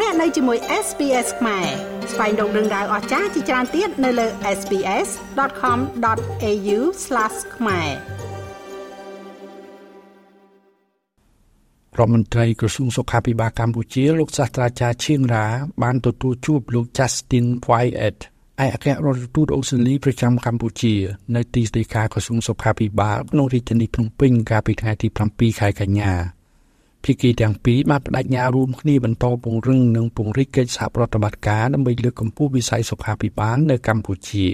លោកអ្នកនៅជាមួយ SPS ខ្មែរស្វែងរកដឹងដៅអស្ចារ្យជាច្រើនទៀតនៅលើ SPS.com.au/ ខ្មែររដ្ឋមន្ត្រីក្រសួងសុខាភិបាលកម្ពុជាលោកសាស្ត្រាចារ្យឈៀងរ៉ាបានទទួលជួបលោក Justin Wyatt ឯកអគ្គរដ្ឋទូតអូស្ត្រាលីប្រចាំកម្ពុជា នៅទីស្តីការក្រសួងសុខាភិបាលក្នុងរាជធានីភ្នំពេញកាលពីថ្ងៃទី7ខែកញ្ញា ភាគីទាំងពីរបានបដិញ្ញារួមគ្នាបន្តពង្រឹងនិងពង្រីកកិច្ចសហប្រតិបត្តិការដើម្បីលើកកម្ពស់វិស័យសុខាភិបាលនៅកម្ពុជា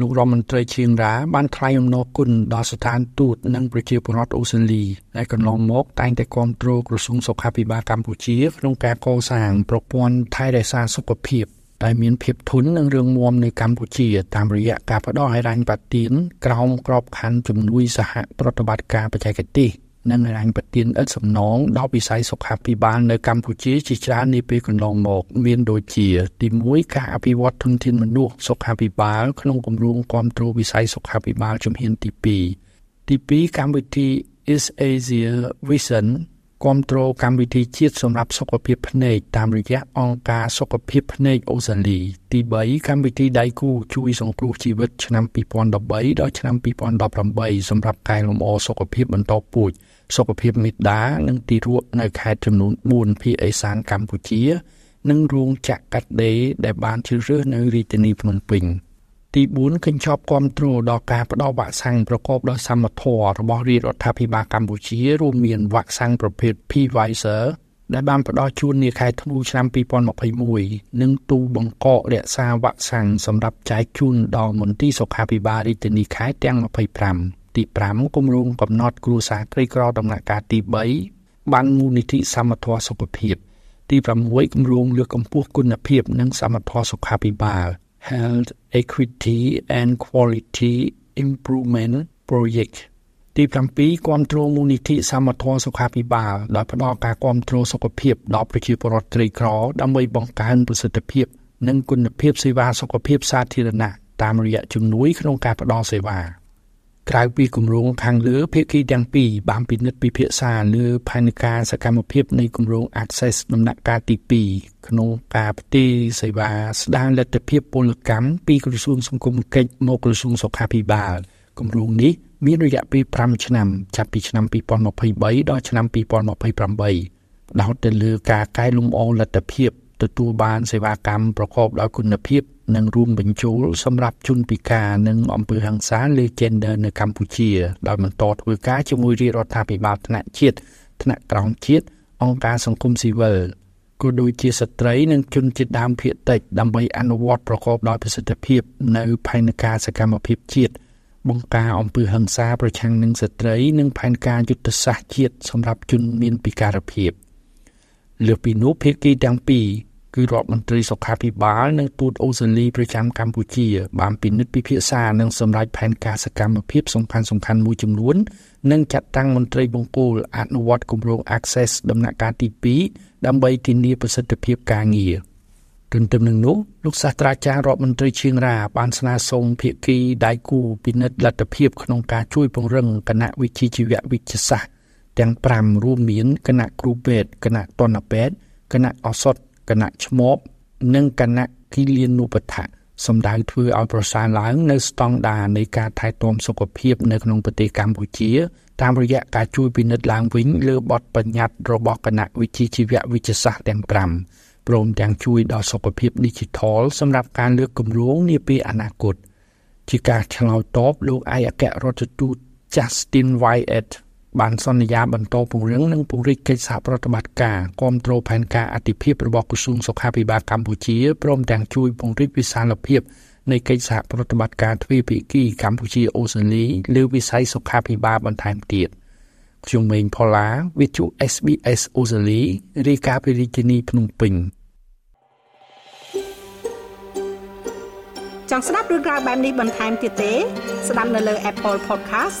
លោករដ្ឋមន្ត្រីឈៀងរ៉ាបានថ្លែងអំណរគុណដល់ស្ថានទូតនិងប្រជាពលរដ្ឋអូស្ត្រាលីដែលកន្លងមកតែងតែគ្រប់គ្រងក្រសួងសុខាភិបាលកម្ពុជាក្នុងការកសាងប្រព័ន្ធថែរក្សាសុខភាពដែលមានភាពធន់និងរឹងមាំនៅកម្ពុជាតាមរយៈការផ្តល់ហិរញ្ញប្បទានក្រោមក្របខ័ណ្ឌជំនួយសហប្រតិបត្តិការបច្ចេកទេស និងហិរញ្ញប្បទានឥតសំណងដល់វិស័យសុខាភិបាលនៅកម្ពុជាជាច្រើននាពេលកន្លងមក មានដូចជា ទី1ការអភិវឌ្ឍធនធានមនុស្សសុខាភិបាល ក្នុងគម្រោងគ្រប់គ្រងវិស័យសុខាភិបាលជំហានទី2ទី2កម្មវិធី Is Asia Vision គ្រប់គ្រងកម្មវិធីជាតិសម្រាប់សុខភាពភ្នែកតាមរយៈអង្គការសុខភាពភ្នែកអូស្ត្រាលី ទី3កម្មវិធីដៃគូជួយសង្គ្រោះជីវិតឆ្នាំ2013ដល់ឆ្នាំ2018សម្រាប់កែលម្អសុខភាពបន្តពូជ សុខភាពមេដានិងទីរក់នៅខេត្តចំនួន4ភាគឦសានកម្ពុជា និងរោងចក្រកាត់ដេរដែលបានជ្រើសរើសនៅរាជធានីភ្នំពេញទី4កញ្ចប់គ្រប់គ្រងដល់ការផ្តល់វ៉ាក់សាំងប្រកបដោយសមត្ថភាពរបស់រាជរដ្ឋាភិបាលកម្ពុជារួមមានវ៉ាក់សាំងប្រភេទ Pfizer ដែលបានផ្ដល់ជូននាខែធ្នូឆ្នាំ2021និងទូបង្កករក្សាវ៉ាក់សាំងសម្រាប់ចែកជូនដល់មន្ទីរសុខាភិបាលរាជធានីខេត្តទាំង25 ទី5គម្រោងកំណត់គ្រួសារក្រីក្រដំណាក់កាលទី3បានមូលនិធិសមត្ថភាពសុខភាព ទី6គម្រោងលើកកម្ពស់គុណភាព និងសមត្ថភាពសុខាភិបាល Health Equity and Quality Improvement Project ទី7គ្រប់គ្រងមូលនិធិសមត្ថភាពសុខាភិបាលដោយផ្ដល់ការគ្រប់គ្រងសុខភាពដល់ប្រជាពលរដ្ឋក្រីក្រដើម្បីបង្កើនប្រសិទ្ធភាព និងគុណភាពសេវាសុខភាពសាធារណៈតាមរយៈជំនួយក្នុងការផ្ដល់សេវា ក្រៅពីគម្រោងខាងលើភាគីទាំងពីរបានពិនិត្យពិភាក្សាលើផែនការសកម្មភាពនៃគម្រោង Access ដំណាក់កាលទី2ក្នុងការផ្ទេរសេវាស្ដារលទ្ធភាពពលកម្មពីក្រសួងសង្គមកិច្ចមកក្រសួងសុខាភិបាលគម្រោងនេះមានរយៈពេល5ឆ្នាំចាប់ពីឆ្នាំ2023ដល់ឆ្នាំ2028ផ្ដោតទៅលើការកែលម្អលទ្ធភាពទទួលបានសេវាកម្មប្រកបដោយគុណភាព និងរួមបញ្ចូលសម្រាប់ជនពិការនិងអំពើហិង្សាលើ gender នៅកម្ពុជាដោយបន្តធ្វើការជាមួយរាជរដ្ឋាភិបាលថ្នាក់ជាតិថ្នាក់ក្រោមជាតិអង្គការសង្គមស៊ីវិលក៏ដូចជាស្ត្រីនិងជនជាតិដើមភាគតិចដើម្បីអនុវត្តប្រកបដោយប្រសិទ្ធភាព នៅផែនការសកម្មភាពជាតិបង្ការអំពើហិង្សាប្រឆាំងនឹងស្ត្រីនិងផែនការយុទ្ធសាស្ត្រជាតិសម្រាប់ជនមានពិការភាពលើពីនោះភាគីទាំងពីរ គឺរដ្ឋមន្ត្រីសុខាភិបាលនិងទូតអូស្ត្រាលីប្រចាំកម្ពុជាបានពិនិត្យពិភាក្សានិងសម្រេចផែនការសកម្មភាពសំខាន់សំខាន់មួយចំនួននិងចាត់តាំងមន្ត្រីបង្គោលអនុវត្តគម្រោង Access ដំណាក់កាលទី2ដើម្បីធានាប្រសិទ្ធភាពការងារទន្ទឹមនឹងនោះលោកសាស្ត្រាចារ្យរដ្ឋមន្ត្រីឈៀងរ៉ាបានស្នើសុំភាគីដៃគូពិនិត្យលទ្ធភាពក្នុងការជួយពង្រឹងគណៈវិជ្ជាជីវៈវិទ្យាសាស្ត្រទាំង5រួមមានគណៈគ្រូពេទ្យគណៈតនពេទ្យគណៈឱសថ គណៈឈ្មោះនិងគណៈគិលានុបដ្ឋៈសម្ដៅធ្វើឲ្យប្រសើរឡើងនៅស្តង់ដារនៃការថែទាំសុខភាពនៅក្នុងប្រទេសកម្ពុជា តាមរយៈការជួយពិនិត្យឡើងវិញលើបទបញ្ញត្តិរបស់គណៈវិជ្ជាជីវៈវិទ្យាសាស្ត្រទាំង5ព្រមទាំងជួយដល់សុខភាព Digital សម្រាប់ការលើកគម្រោងនាពេលអនាគតជាការឆ្លើយតបលោកឯកអគ្គរដ្ឋទូត Justin Wyatt បានសន្យាបន្តពង្រឹងនិងពង្រីកកិច្ចសហប្រតិបត្តិការគ្រប់គ្រងផែនការអតិភិបរបស់ក្រសួងសុខាភិបាលកម្ពុជាព្រមទាំងជួយពង្រីកវិសាលភាពនៃកិច្ចសហប្រតិបត្តិការទ្វេភាគីកម្ពុជាអូស្ត្រាលីលើវិស័យសុខាភិបាលបន្ថែមទៀតខ្ញុំម៉េងផល្លាវិទ្យុ SBS អូស្ត្រាលីរាយការណ៍ពីរាជធានីភ្នំពេញចង់ស្ដាប់រឿងក្រៅបែបនេះបន្ថែមទៀតទេ ស្ដាប់នៅលើ Apple Podcast